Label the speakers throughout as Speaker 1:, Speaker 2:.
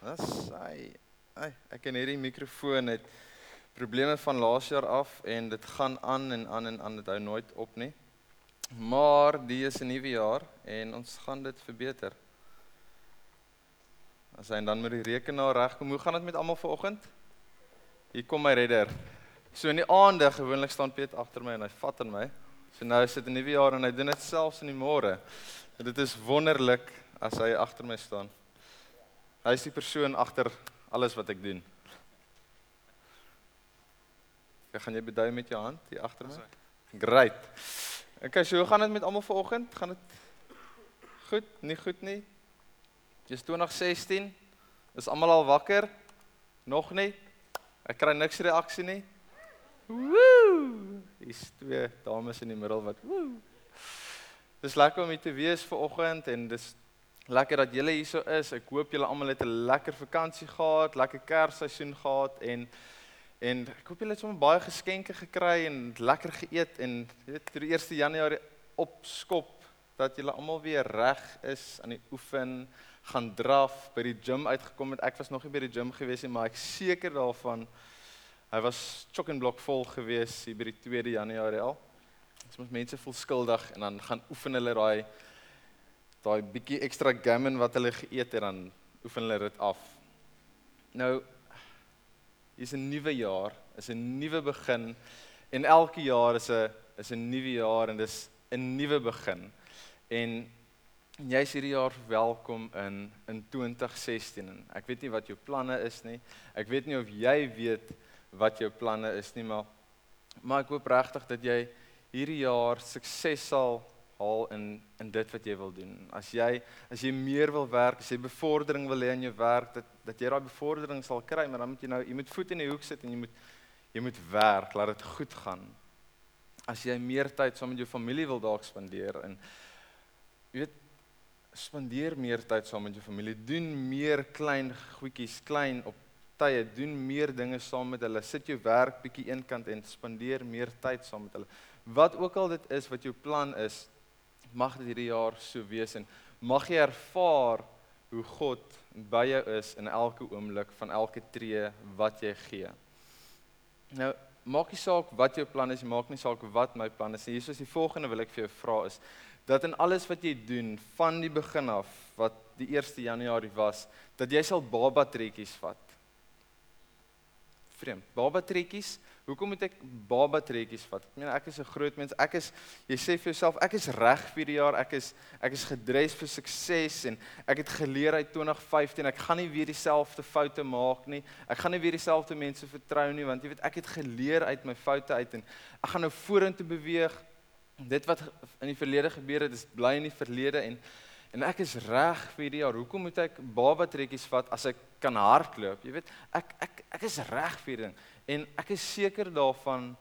Speaker 1: Dis hy. Hy, ek ken hierdie mikrofoon het probleme van laas jaar af en dit gaan aan en aan en aan dit hou nooit op nie. Maar die is 'n nuwe jaar en ons gaan dit verbeter. As hy dan met die rekenaar regkom, hoe gaan dit met almal vanoggend? Hier kom my redder. So in die aande gewoonlik staan Piet agter my en hy vat aan my. So nou is dit 'n nuwe jaar en hy doen dit selfs in die môre. Dit is wonderlik as hy agter my staan. Hy is die persoon agter alles wat ek doen. Ek gaan jy bedui met jou hand hier agter my. Great. Okay, so hoe gaan dit met almal vanoggend? Gaan dit goed? Nie goed nie. Dis 2016. Is almal al wakker? Nog nie? Ek kry niks reaksie nie. Woe! Dis twee dames in die middel wat woe. Dis lekker om hier te wees vanoggend en dis lekker dat julle hier so is. Ek hoop julle almal het 'n lekker vakansie gehad, lekker Kersseisoen gehad en en ek hoop julle het sommer baie geskenke gekry en lekker geëet en jy weet vir die 1 Januarie opskop dat julle almal weer reg is aan die oefen, gaan draf, by die gym uitgekom het. Ek was nog nie by die gym gewees nie, maar ek seker daarvan hy was chock and block vol gewees hier by die 2 Januarie al. Dit moet mense voel skuldig en dan gaan oefen hulle daai daai bietjie ekstra gammon wat hulle geëet het dan oefen hulle dit af. Nou is 'n nuwe jaar, is 'n nuwe begin en elke jaar is 'n is 'n nuwe jaar en dis 'n nuwe begin. En jy's hierdie jaar welkom in in 2016 en ek weet nie wat jou planne is nie. Ek weet nie of jy weet wat jou planne is nie, maar maar ek hoop regtig dat jy hierdie jaar sukses sal haal in in dit wat jy wil doen. As jy as jy meer wil werk, as jy bevordering wil hê in jou werk, dat dat jy daai bevordering sal kry, maar dan moet jy nou jy moet voet in die hoek sit en jy moet jy moet werk, laat dit goed gaan. As jy meer tyd saam met jou familie wil dalk spandeer en jy weet spandeer meer tyd saam met jou familie, doen meer klein goedjies, klein op tye, doen meer dinge saam met hulle. Sit jou werk bietjie eenkant en spandeer meer tyd saam met hulle. Wat ook al dit is wat jou plan is, mag dit hierdie jaar so wees en mag jy ervaar hoe God by jou is in elke oomblik van elke tree wat jy gee. Nou, maak nie saak wat jou plan is, maak nie saak wat my plan is nie. Is die volgende wil ek vir jou vra is dat in alles wat jy doen van die begin af wat die 1 Januarie was, dat jy sal baba trekkies vat. Vreemd. Baba trekkies Hoekom moet ek baba trekkies vat? Ek meen ek is 'n groot mens. Ek is jy sê vir jouself, ek is reg vir die jaar. Ek is ek is gedres vir sukses en ek het geleer uit 2015 ek gaan nie weer dieselfde foute maak nie. Ek gaan nie weer dieselfde mense vertrou nie want jy weet ek het geleer uit my foute uit en ek gaan nou vorentoe beweeg. Dit wat in die verlede gebeur het, is bly in die verlede en en ek is reg vir die jaar. Hoekom moet ek baba trekkies vat as ek kan hardloop? Jy weet, ek ek ek is reg vir die ding. En ek is seker daarvan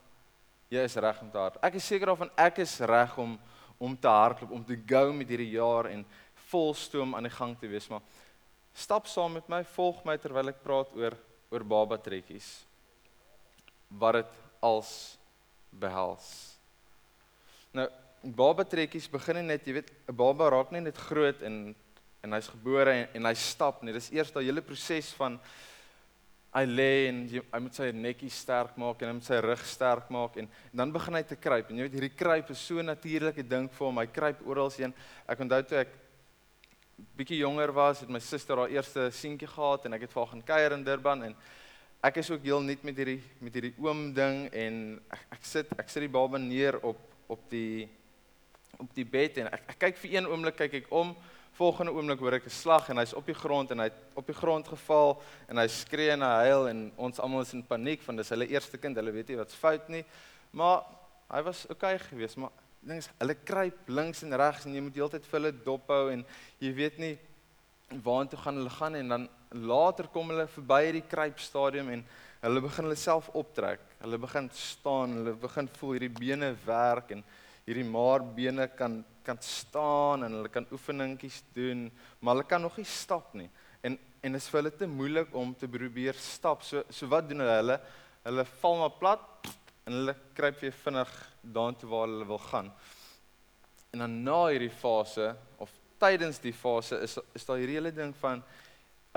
Speaker 1: jy is reg om te hardloop. Ek is seker daarvan ek is reg om om te hardloop, om te go met hierdie jaar en vol stoom aan die gang te wees, maar stap saam met my, volg my terwyl ek praat oor oor baba trekkies. Wat dit als behels. Nou, baba trekkies begin net, jy weet, 'n baba raak nie net groot en en hy's gebore en, en hy stap nie. Dis eers daai hele proses van hy lê en jy, hy moet sy nekkie sterk maak en hy moet sy rug sterk maak en, en dan begin hy te kruip. En jy weet hierdie kruip is so 'n natuurlike ding vir hom. Hy kruip oral heen. Ek onthou toe ek bietjie jonger was het my suster haar eerste seentjie gehad en ek het vir haar gaan kuier in Durban en ek is ook heel nuut met hierdie met hierdie oom ding en ek, ek sit ek sit die baba neer op op die op die bed en ek, ek kyk vir een oomblik kyk ek om Volgende oomblik hoor ek 'n slag en hy's op die grond en hy het op die grond geval en hy skree en hy huil en ons almal is in paniek want dis hulle eerste kind, hulle weet nie wat's fout nie. Maar hy was oukei okay geweest, maar ding is hulle kruip links en regs en jy moet heeltyd vir hulle dop hou en jy weet nie waartoe gaan hulle gaan en dan later kom hulle verby hierdie kruipstadium en hulle begin hulle self optrek. Hulle begin staan, hulle begin voel hierdie bene werk en hierdie maarbene kan kan staan en hulle kan oefeningetjies doen, maar hulle kan nog nie stap nie. En en dit is vir hulle te moeilik om te probeer stap. So so wat doen hulle? Hulle hulle val maar plat en hulle kruip weer vinnig daartoe waar hulle wil gaan. En dan na hierdie fase of tydens die fase is is daar hierdie hele ding van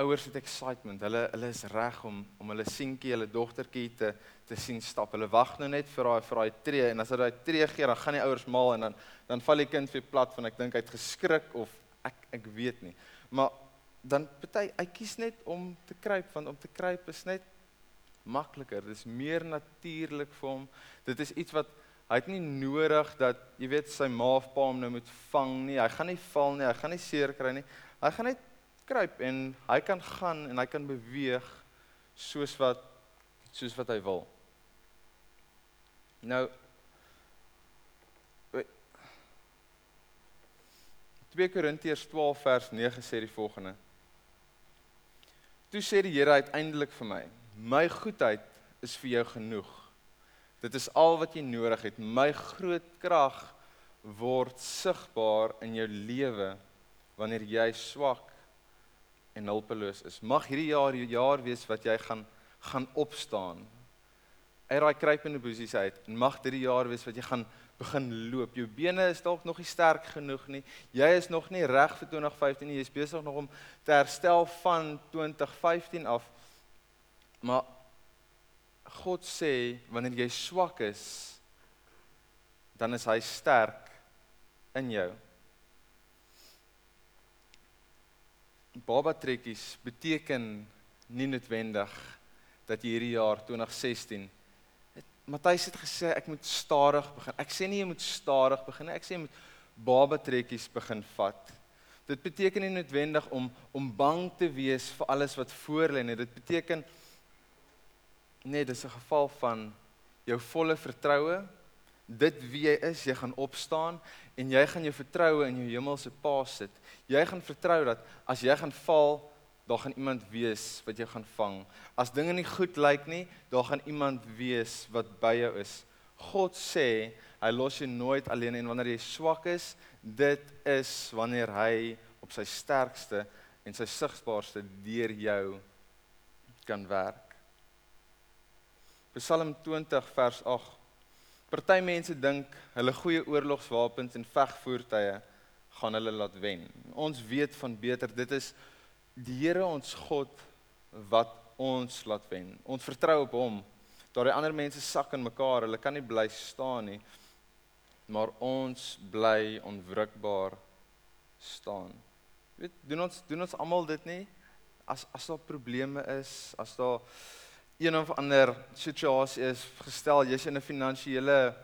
Speaker 1: ouers het excitement. Hulle hulle is reg om om hulle seentjie, hulle dogtertjie te te sien stap. Hulle wag nou net vir daai vir daai tree en as hy daai tree gee, dan gaan die ouers maal en dan dan val die kind weer plat van ek dink hy het geskrik of ek ek weet nie. Maar dan party hy kies net om te kruip want om te kruip is net makliker. Dit is meer natuurlik vir hom. Dit is iets wat hy het nie nodig dat jy weet sy ma of pa hom nou moet vang nie. Hy gaan nie val nie, hy gaan nie seer kry nie. Hy gaan net kruip en hy kan gaan en hy kan beweeg soos wat soos wat hy wil. Nou 2 Korintiërs 12 vers 9 sê die volgende. Toe sê die Here uiteindelik vir my: "My goedheid is vir jou genoeg. Dit is al wat jy nodig het. My groot krag word sigbaar in jou lewe wanneer jy swak en hulpeloos is. Mag hierdie jaar die jaar wees wat jy gaan gaan opstaan uit daai kruipende posisie uit en mag dit die jaar wees wat jy gaan begin loop. Jou bene is dalk nog nie sterk genoeg nie. Jy is nog nie reg vir 2015 nie. Jy's besig nog om te herstel van 2015 af. Maar God sê wanneer jy swak is, dan is hy sterk in jou. Baba trekkies beteken nie noodwendig dat jy hierdie jaar 2016 Matthys het gesê ek moet stadig begin. Ek sê nie jy moet stadig begin nie. Ek sê jy moet baba trekkies begin vat. Dit beteken nie noodwendig om om bang te wees vir alles wat voor lê nie. Dit beteken nee, dis 'n geval van jou volle vertroue. Dit wie jy is, jy gaan opstaan en jy gaan jou vertroue in jou hemelse Pa sit. Jy gaan vertrou dat as jy gaan val, daar gaan iemand wees wat jou gaan vang. As dinge nie goed lyk nie, daar gaan iemand wees wat by jou is. God sê hy los jou nooit alleen en wanneer jy swak is, dit is wanneer hy op sy sterkste en sy sigbaarste deur jou kan werk. Psalm 20 vers 8. Party mense dink hulle goeie oorlogswapens en vegvoertuie gaan hulle laat wen. Ons weet van beter, dit is die Here ons God wat ons laat wen. Ons vertrou op hom. Daardie ander mense sak in mekaar, hulle kan nie bly staan nie. Maar ons bly onwrikbaar staan. Weet, doen ons doen ons almal dit nie? As as daar probleme is, as daar een of ander situasie is, gestel jy's in 'n finansiële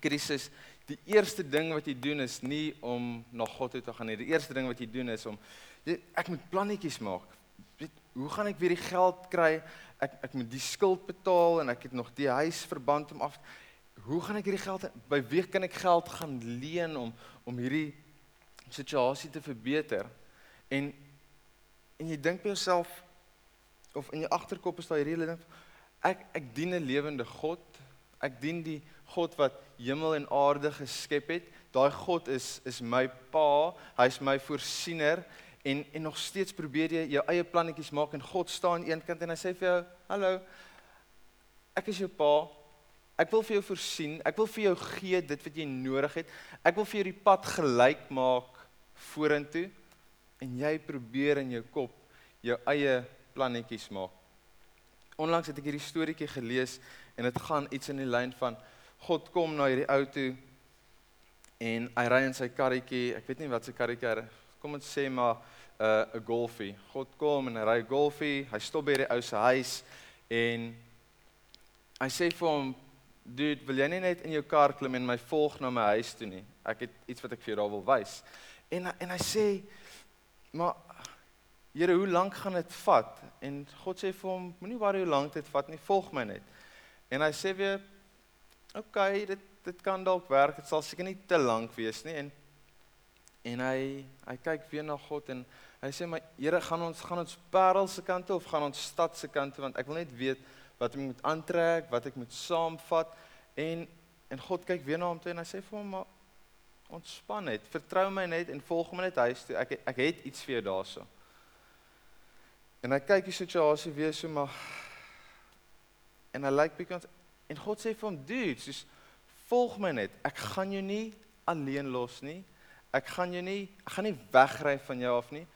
Speaker 1: krisis, die eerste ding wat jy doen is nie om na God toe te gaan nie. Die eerste ding wat jy doen is om Jy, ek moet plannetjies maak. Weet, hoe gaan ek weer die geld kry? Ek ek moet die skuld betaal en ek het nog die huis verband om af. Hoe gaan ek hierdie geld by wie kan ek geld gaan leen om om hierdie situasie te verbeter? En en jy dink by jouself of in jou agterkop is daai hele ding ek ek dien 'n lewende God. Ek dien die God wat hemel en aarde geskep het. Daai God is is my pa, hy's my voorsiener en en nog steeds probeer jy jou eie plannetjies maak en God staan aan een kant en hy sê vir jou, "Hallo. Ek is jou pa. Ek wil vir jou voorsien. Ek wil vir jou gee dit wat jy nodig het. Ek wil vir jou die pad gelyk maak vorentoe." En jy probeer in jou kop jou eie plannetjies maak. Onlangs het ek hierdie storieetjie gelees en dit gaan iets in die lyn van God kom na hierdie ou toe en hy ry in sy karretjie. Ek weet nie wat sy karretjie is kom ons sê maar 'n uh, 'n golfie. God kom en hy ry golfie. Hy stop by die ou se huis en hy sê vir hom, "Dude, wil jy nie net in jou kar klim en my volg na my huis toe nie? Ek het iets wat ek vir jou daar wil wys." En en hy sê, "Maar Here, hoe lank gaan dit vat?" En God sê vir hom, "Moenie worry hoe lank dit vat nie, volg my net." En hy sê weer, "Oké, okay, dit dit kan dalk werk. Dit sal seker nie te lank wees nie." En en hy hy kyk weer na God en hy sê maar Here gaan ons gaan ons parel se kant toe of gaan ons stad se kant toe want ek wil net weet wat ek moet aantrek, wat ek moet saamvat en en God kyk weer na hom toe en hy sê vir hom maar ontspan net, vertrou my net en volg my net huis toe. Ek ek het iets vir jou daarso. En hy kyk die situasie weer so maar en hy lyk bietjie en God sê vir hom, "Dude, soos volg my net. Ek gaan jou nie alleen los nie." Ek gaan jou nie ek gaan nie wegry van jou af nie.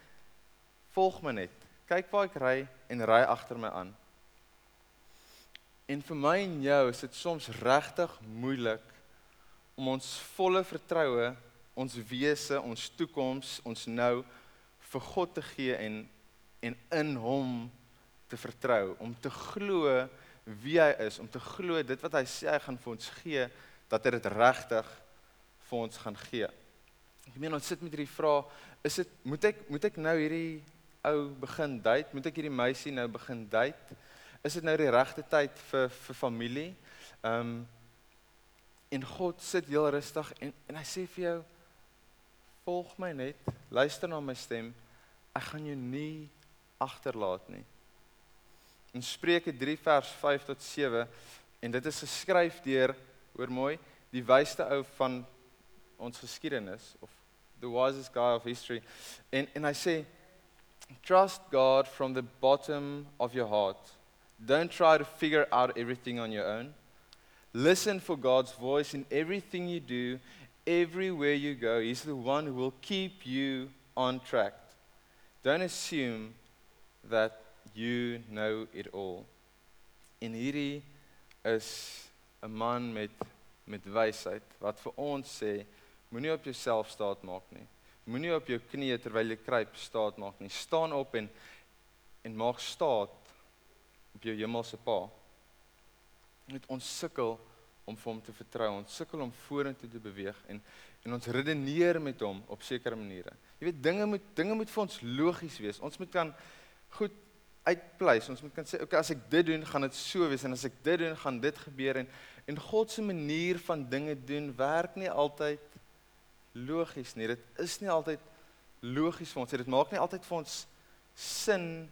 Speaker 1: Volg my net. kyk waar ek ry en ry agter my aan. En vir my en jou is dit soms regtig moeilik om ons volle vertroue, ons wese, ons toekoms, ons nou vir God te gee en en in hom te vertrou, om te glo wie hy is, om te glo dit wat hy sê hy gaan vir ons gee, dat hy dit regtig vir ons gaan gee. Ek meen ons sit met hierdie vraag, is dit moet ek moet ek nou hierdie ou begin date? Moet ek hierdie meisie nou begin date? Is dit nou die regte tyd vir vir familie? Ehm um, en God sit heel rustig en en hy sê vir jou volg my net, luister na my stem. Ek gaan jou nie agterlaat nie. In Spreuke 3 vers 5 tot 7 en dit is geskryf deur hoor mooi, die wysste ou van ons geskiedenis of the wisest guy of history. En en hy sê Trust God from the bottom of your heart. Don't try to figure out everything on your own. Listen for God's voice in everything you do, everywhere you go. He's the one who will keep you on track. Don't assume that you know it all. En hierdie is 'n man met met wysheid wat vir ons sê moenie op jouself staat maak nie. Moenie op jou knieë terwyl jy kruip staat maak nie. Staan op en en maak staat op jou hemelse Pa. Net ons sukkel om vir hom te vertrou. Ons sukkel om vorentoe te beweeg en en ons redeneer met hom op sekere maniere. Jy weet dinge moet dinge moet vir ons logies wees. Ons moet kan goed uitpleis. Ons moet kan sê, "Oké, okay, as ek dit doen, gaan dit so wees en as ek dit doen, gaan dit gebeur." En en God se manier van dinge doen werk nie altyd logies nie. Dit is nie altyd logies vir ons. Dit maak nie altyd vir ons sin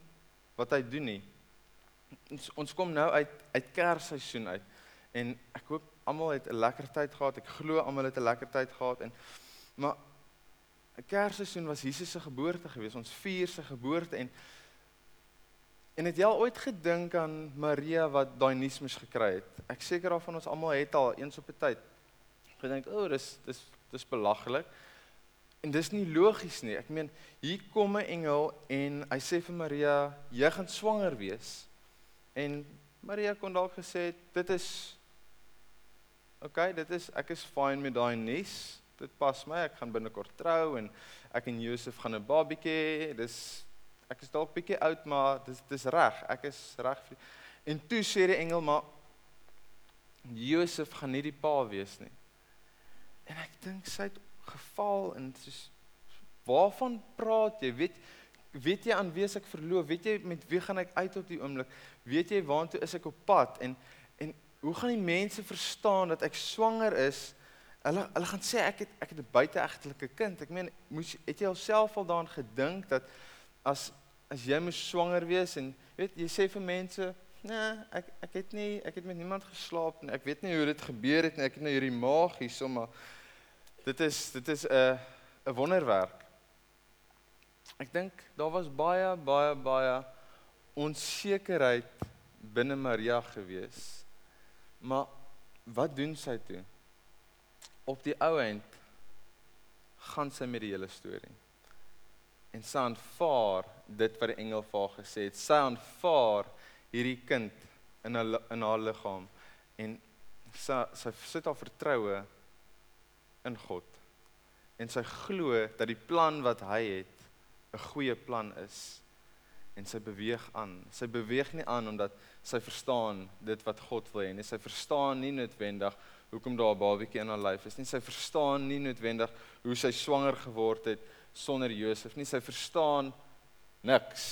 Speaker 1: wat hy doen nie. Ons ons kom nou uit uit Kersseisoen uit en ek hoop almal het 'n lekker tyd gehad. Ek glo almal het 'n lekker tyd gehad en maar 'n Kersseisoen was Jesus se geboorte gewees. Ons vier sy geboorte en en het jy al ooit gedink aan Maria wat daai nuusmis gekry het? Ek seker daarvan ons almal het al eens op 'n tyd gedink, "O, oh, dis dis dis belaglik. En dis nie logies nie. Ek meen, hier kom 'n engel en hy sê vir Maria, jy gaan swanger wees. En Maria kon dalk gesê dit is OK, dit is ek is fine met daai nuus. Dit pas my. Ek gaan binnekort trou en ek en Josef gaan 'n babietjie. Dis ek is dalk bietjie oud, maar dis dis reg. Ek is reg. En toe sê die engel maar Josef gaan nie die pa wees nie. En ek dink sy het geval en soos waarvan praat jy? Weet weet jy aan wie ek verloof? Weet jy met wie gaan ek uit op die oomblik? Weet jy waartoe is ek op pad? En en hoe gaan die mense verstaan dat ek swanger is? Hulle hulle gaan sê ek het ek het 'n buiteegtelike kind. Ek meen, moes het jy alself al daaraan gedink dat as as jy moes swanger wees en weet jy sê vir mense Nee, ek ek het nie ek het met niemand geslaap nie. Ek weet nie hoe dit gebeur het nie. Ek het nou hierdie maag hier sommer dit is dit is 'n 'n wonderwerk. Ek dink daar was baie baie baie onsekerheid binne Maria gewees. Maar wat doen sy toe? Op die ou end gaan sy met die hele storie. En sy aanvaar dit wat die engel vir haar gesê het. Sy aanvaar hierdie kind in haar in haar liggaam en sy sy sit haar vertroue in God. En sy glo dat die plan wat hy het 'n goeie plan is en sy beweeg aan. Sy beweeg nie aan omdat sy verstaan dit wat God wil hê nie. Sy verstaan nie noodwendig hoekom daar 'n babatjie in haar lyf is nie. Sy verstaan nie noodwendig hoe sy swanger geword het sonder Josef nie. Sy verstaan niks.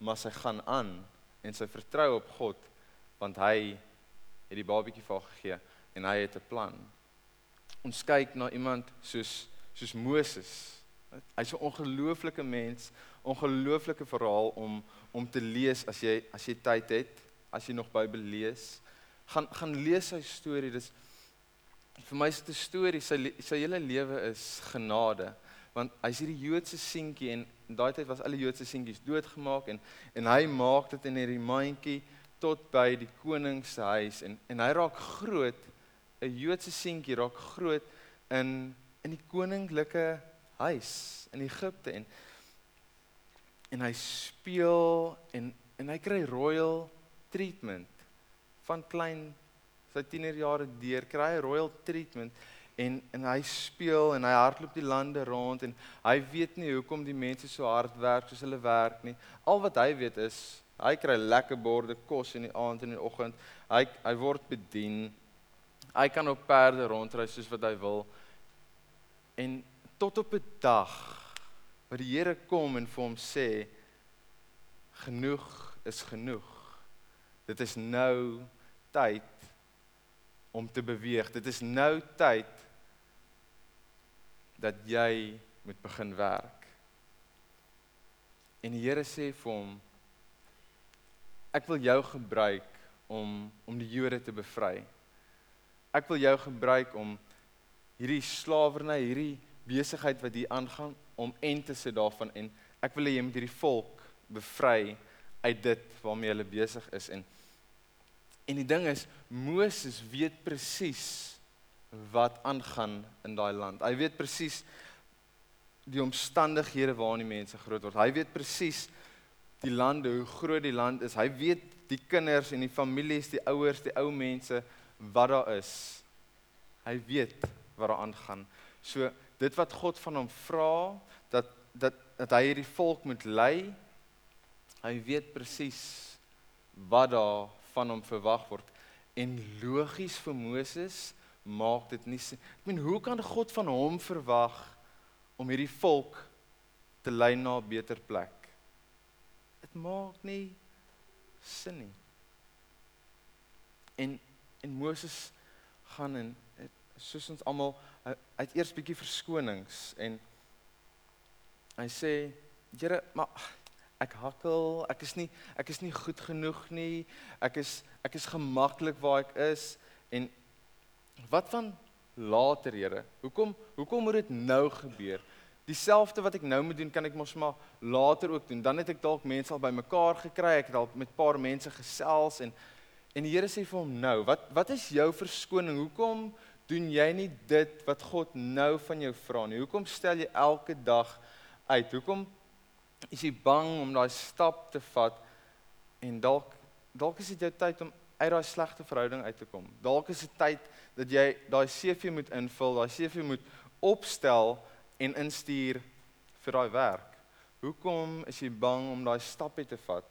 Speaker 1: Maar sy gaan aan en sy vertrou op God want hy het die babatjie vir haar gegee en hy het 'n plan ons kyk na iemand soos soos Moses. Hy's 'n ongelooflike mens, ongelooflike verhaal om om te lees as jy as jy tyd het, as jy nog Bybel lees. Gaan gaan lees sy storie. Dis vir my is dit 'n storie. Sy sy hele lewe is genade. Want hy's hierdie Joodse seentjie en in daai tyd was al die Joodse seentjies doodgemaak en en hy maak dit in hierdie mandjie tot by die koning se huis en en hy raak groot 'n Joodse seentjie raak groot in in die koninklike huis in Egipte en en hy speel en en hy kry royal treatment. Van klein sy tienerjare deur kry hy royal treatment en en hy speel en hy hardloop die lande rond en hy weet nie hoekom die mense so hard werk soos hulle werk nie. Al wat hy weet is hy kry lekker borde kos in die aand en in die oggend. Hy hy word bedien. Hy kan op perde rondry soos wat hy wil. En tot op 'n dag waar die Here kom en vir hom sê genoeg is genoeg. Dit is nou tyd om te beweeg. Dit is nou tyd dat jy moet begin werk. En die Here sê vir hom ek wil jou gebruik om om die Jode te bevry. Ek wil jou gebruik om hierdie slawerny, hierdie besigheid wat hier aangaan om en te sit daarvan en ek wil hê jy moet hierdie volk bevry uit dit waarmee hulle besig is en en die ding is Moses weet presies wat aangaan in daai land. Hy weet presies die omstandighede waarin die mense groot word. Hy weet presies die lande, hoe groot die land is. Hy weet die kinders en die families, die ouers, die ou mense wat daar is. Hy weet wat daar aangaan. So dit wat God van hom vra dat dat dat hy hierdie volk moet lei. Hy weet presies wat daar van hom verwag word. En logies vir Moses maak dit nie ek meen hoe kan God van hom verwag om hierdie volk te lei na 'n beter plek? Dit maak nie sin nie. En en Moses gaan en soos ons almal uit eers bietjie verskonings en hy sê Here maar ek hakkel, ek is nie ek is nie goed genoeg nie. Ek is ek is gemaklik waar ek is en wat van later, Here? Hoekom hoekom moet dit nou gebeur? Dieselfde wat ek nou moet doen, kan ek mos maar later ook doen. Dan het ek dalk mense al bymekaar gekry, ek het al met 'n paar mense gesels en en die Here sê vir hom nou, wat wat is jou verskoning? Hoekom doen jy nie dit wat God nou van jou vra nie? Hoekom stel jy elke dag uit? Hoekom is jy bang om daai stap te vat en dalk dalk is dit jou tyd om uit daai slegte verhouding uit te kom. Dalk is dit tyd dat jy daai CV moet invul, daai CV moet opstel en instuur vir daai werk. Hoekom is jy bang om daai stappe te vat?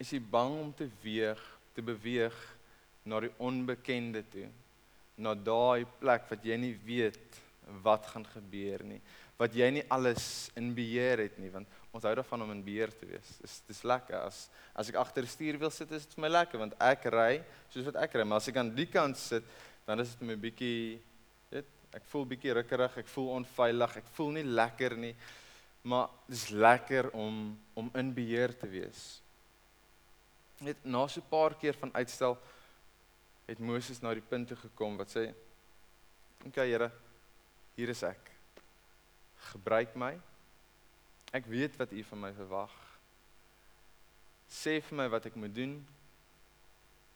Speaker 1: Is jy bang om te weeg, te beweeg na die onbekende toe? Na daai plek wat jy nie weet wat gaan gebeur nie wat jy nie alles in beheer het nie want ons hou daarvan om in beheer te wees. Dis dis lekker as as ek agter die stuur wil sit is dit vir my lekker want ek ry soos wat ek ry, maar as ek aan die kant sit dan is dit my bietjie weet ek voel bietjie rukkerig, ek voel onveilig, ek voel nie lekker nie. Maar dis lekker om om in beheer te wees. Net na so 'n paar keer van uitstel het Moses na die punt toe gekom wat sê: "Oké okay, Here, hier is ek gebruik my. Ek weet wat U van my verwag. Sê vir my wat ek moet doen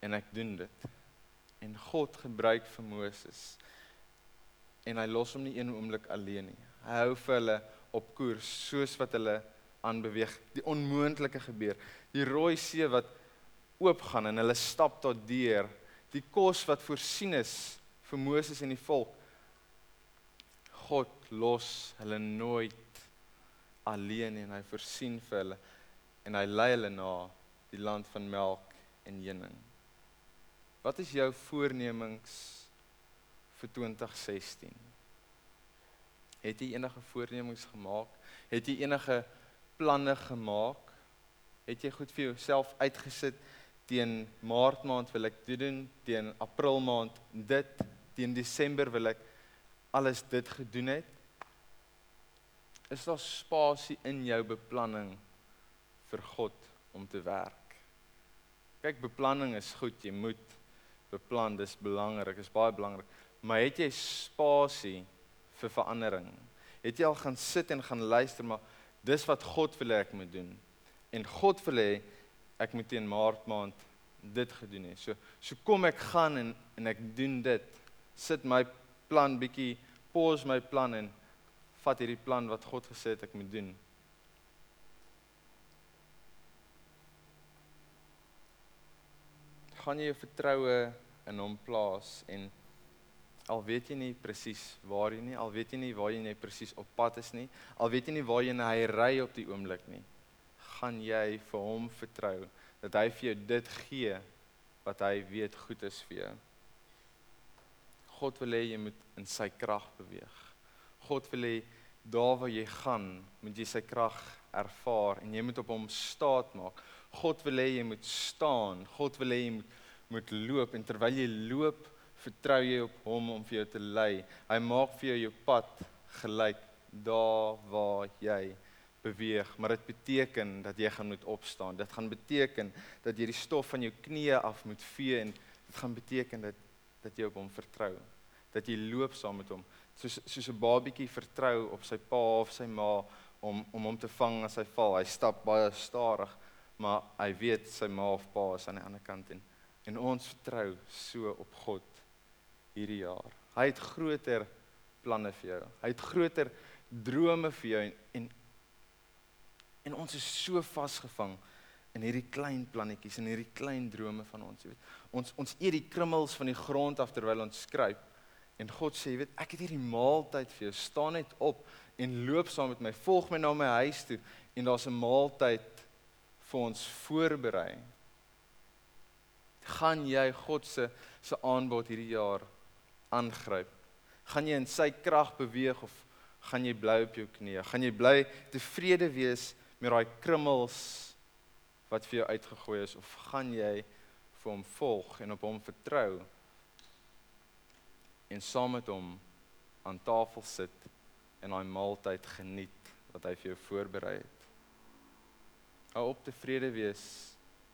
Speaker 1: en ek doen dit. En God gebruik vir Moses. En hy los hom nie een oomblik alleen nie. Hy hou vir hulle op koers soos wat hulle aanbeweeg. Die onmoontlike gebeur. Die rooi see wat oopgaan en hulle stap tot deur. Die kos wat voorsien is vir Moses en die volk. God los hulle nooit alleen en hy voorsien vir hulle en hy lei hulle na die land van melk en honing. Wat is jou voornemings vir 2016? Het jy enige voornemings gemaak? Het jy enige planne gemaak? Het jy goed vir jouself uitgesit teen Maart maand wil ek dit doen, teen April maand dit, teen Desember wil ek alles dit gedoen het? Is daar spasie in jou beplanning vir God om te werk? Kyk, beplanning is goed, jy moet beplan, dis belangrik, is baie belangrik. Maar het jy spasie vir verandering? Het jy al gaan sit en gaan luister maar dis wat God wil hê ek moet doen. En God wil hê ek moet teen Maart maand dit gedoen het. So so kom ek gaan en en ek doen dit. Sit my plan bietjie pause my plan en vat hierdie plan wat God gesê het ek moet doen. Gaan jy jou vertroue in hom plaas en al weet jy nie presies waar jy nie, al weet jy nie waar jy net presies op pad is nie, al weet jy nie waar jy na hy ry op die oomblik nie, gaan jy vir hom vertrou dat hy vir jou dit gee wat hy weet goed is vir jou. God wil hê jy moet in sy krag beweeg. God wil hê daar waar jy gaan, moet jy sy krag ervaar en jy moet op hom staat maak. God wil hê jy moet staan. God wil hê jy moet moet loop en terwyl jy loop, vertrou jy op hom om vir jou te lei. Hy maak vir jou jou pad gelyk daar waar jy beweeg, maar dit beteken dat jy gaan moet opstaan. Dit gaan beteken dat jy die stof van jou knieë af moet vee en dit gaan beteken dat dat jy op hom vertrou. Dat jy loop saam met hom. Soos soos 'n babietjie vertrou op sy pa of sy ma om om hom te vang as hy val. Hy stap baie stadig, maar hy weet sy ma of pa is aan die ander kant en en ons vertrou so op God hierdie jaar. Hy het groter planne vir jou. Hy het groter drome vir jou en en, en ons is so vasgevang in hierdie klein plannetjies en hierdie klein drome van ons, jy weet. Ons ons eet die krummels van die grond af terwyl ons skryf. En God sê, jy weet, ek het hierdie maaltyd vir jou. Staan net op en loop saam met my. Volg my na my huis toe en daar's 'n maaltyd vir ons voorberei. Gaan jy God se se aanbod hierdie jaar aangryp? Gaan jy in sy krag beweeg of gaan jy bly op jou knieë? Gaan jy bly tevrede wees met daai krummels wat vir jou uitgegooi is of gaan jy vir hom volg en op hom vertrou en saam met hom aan tafel sit en daai maaltyd geniet wat hy vir jou voorberei het. Hou op tevrede wees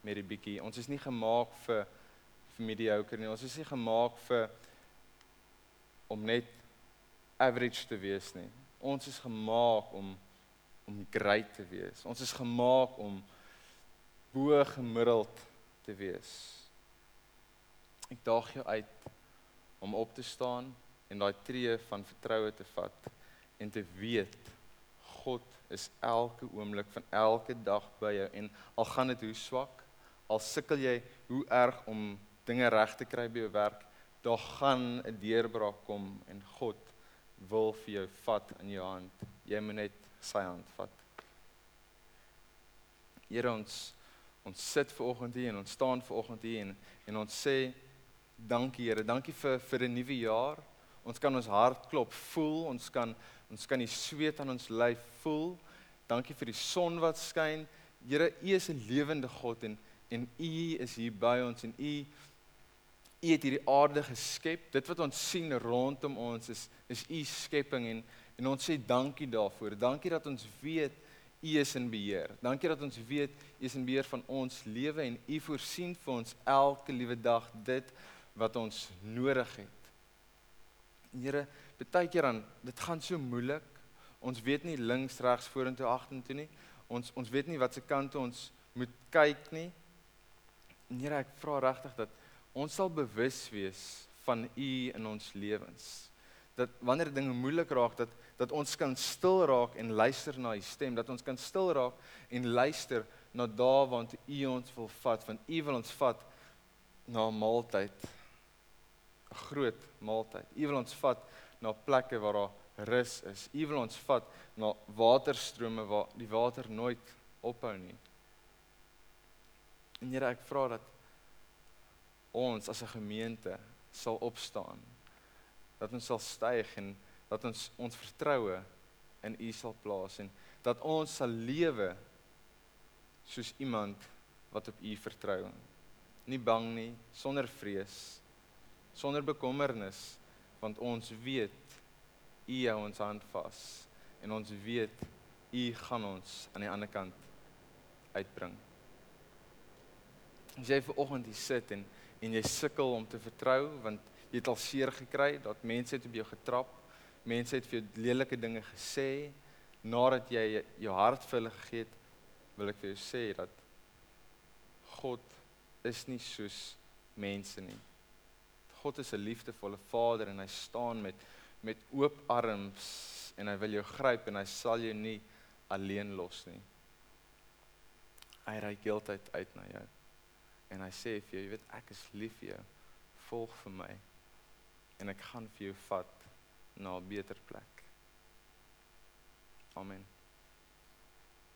Speaker 1: met die bietjie. Ons is nie gemaak vir vir mediocre nie. Ons is nie gemaak vir om net average te wees nie. Ons is gemaak om om great te wees. Ons is gemaak om bo gemiddeld te wees. Ek daag jou uit om op te staan en daai tree van vertroue te vat en te weet God is elke oomblik van elke dag by jou en al gaan dit hoe swak, al sukkel jy hoe erg om dinge reg te kry by jou werk, daar gaan 'n deurbraak kom en God wil vir jou vat in jou hand. Jy moet net sy hand vat. Here ons ons sit ver oggend hier en ons staan ver oggend hier en en ons sê dankie Here, dankie vir vir 'n nuwe jaar. Ons kan ons hart klop voel, ons kan ons kan die sweet aan ons lyf voel. Dankie vir die son wat skyn. Here, U is 'n lewende God en en U is hier by ons en U U het hierdie aarde geskep. Dit wat ons sien rondom ons is is U skepping en en ons sê dankie daarvoor. Dankie dat ons weet U is in beheer. Dankie dat ons weet U is in beheer van ons lewe en U voorsien vir ons elke liewe dag dit wat ons nodig het. Here, baie keer dan dit gaan so moeilik. Ons weet nie links, regs, vorentoe, agtertoe nie. Ons ons weet nie wat se kant ons moet kyk nie. Here, ek vra regtig dat ons sal bewus wees van U in ons lewens. Dat wanneer dinge moeilik raak, dat dat ons kan stil raak en luister na U stem, dat ons kan stil raak en luister na daar waar U ons wil vat, want U wil ons vat na 'n maaltyd. 'n Groot maaltyd. U wil ons vat na plekke waar daar rus is. U wil ons vat na waterstrome waar die water nooit ophou nie. En Here, ek vra dat ons as 'n gemeente sal opstaan. Dat ons sal styg en dat ons ons vertroue in U sal plaas en dat ons sal lewe soos iemand wat op U vertrou. Nie bang nie, sonder vrees, sonder bekommernis want ons weet u hou ons hand vas en ons weet u gaan ons aan die ander kant uitbring. As jy ver oggend hier sit en en jy sukkel om te vertrou want jy het al seer gekry, dat mense het op jou getrap, mense het vir jou lelike dinge gesê nadat jy jou hart vir hulle gegee het, wil ek vir jou sê dat God is nie soos mense nie. God is 'n liefdevolle Vader en hy staan met met oop arms en hy wil jou gryp en hy sal jou nie alleen los nie. Hy ry heeltyd uit na jou. En hy sê vir jou, jy weet ek is lief vir jou. Volg vir my. En ek gaan vir jou vat na 'n beter plek. Amen.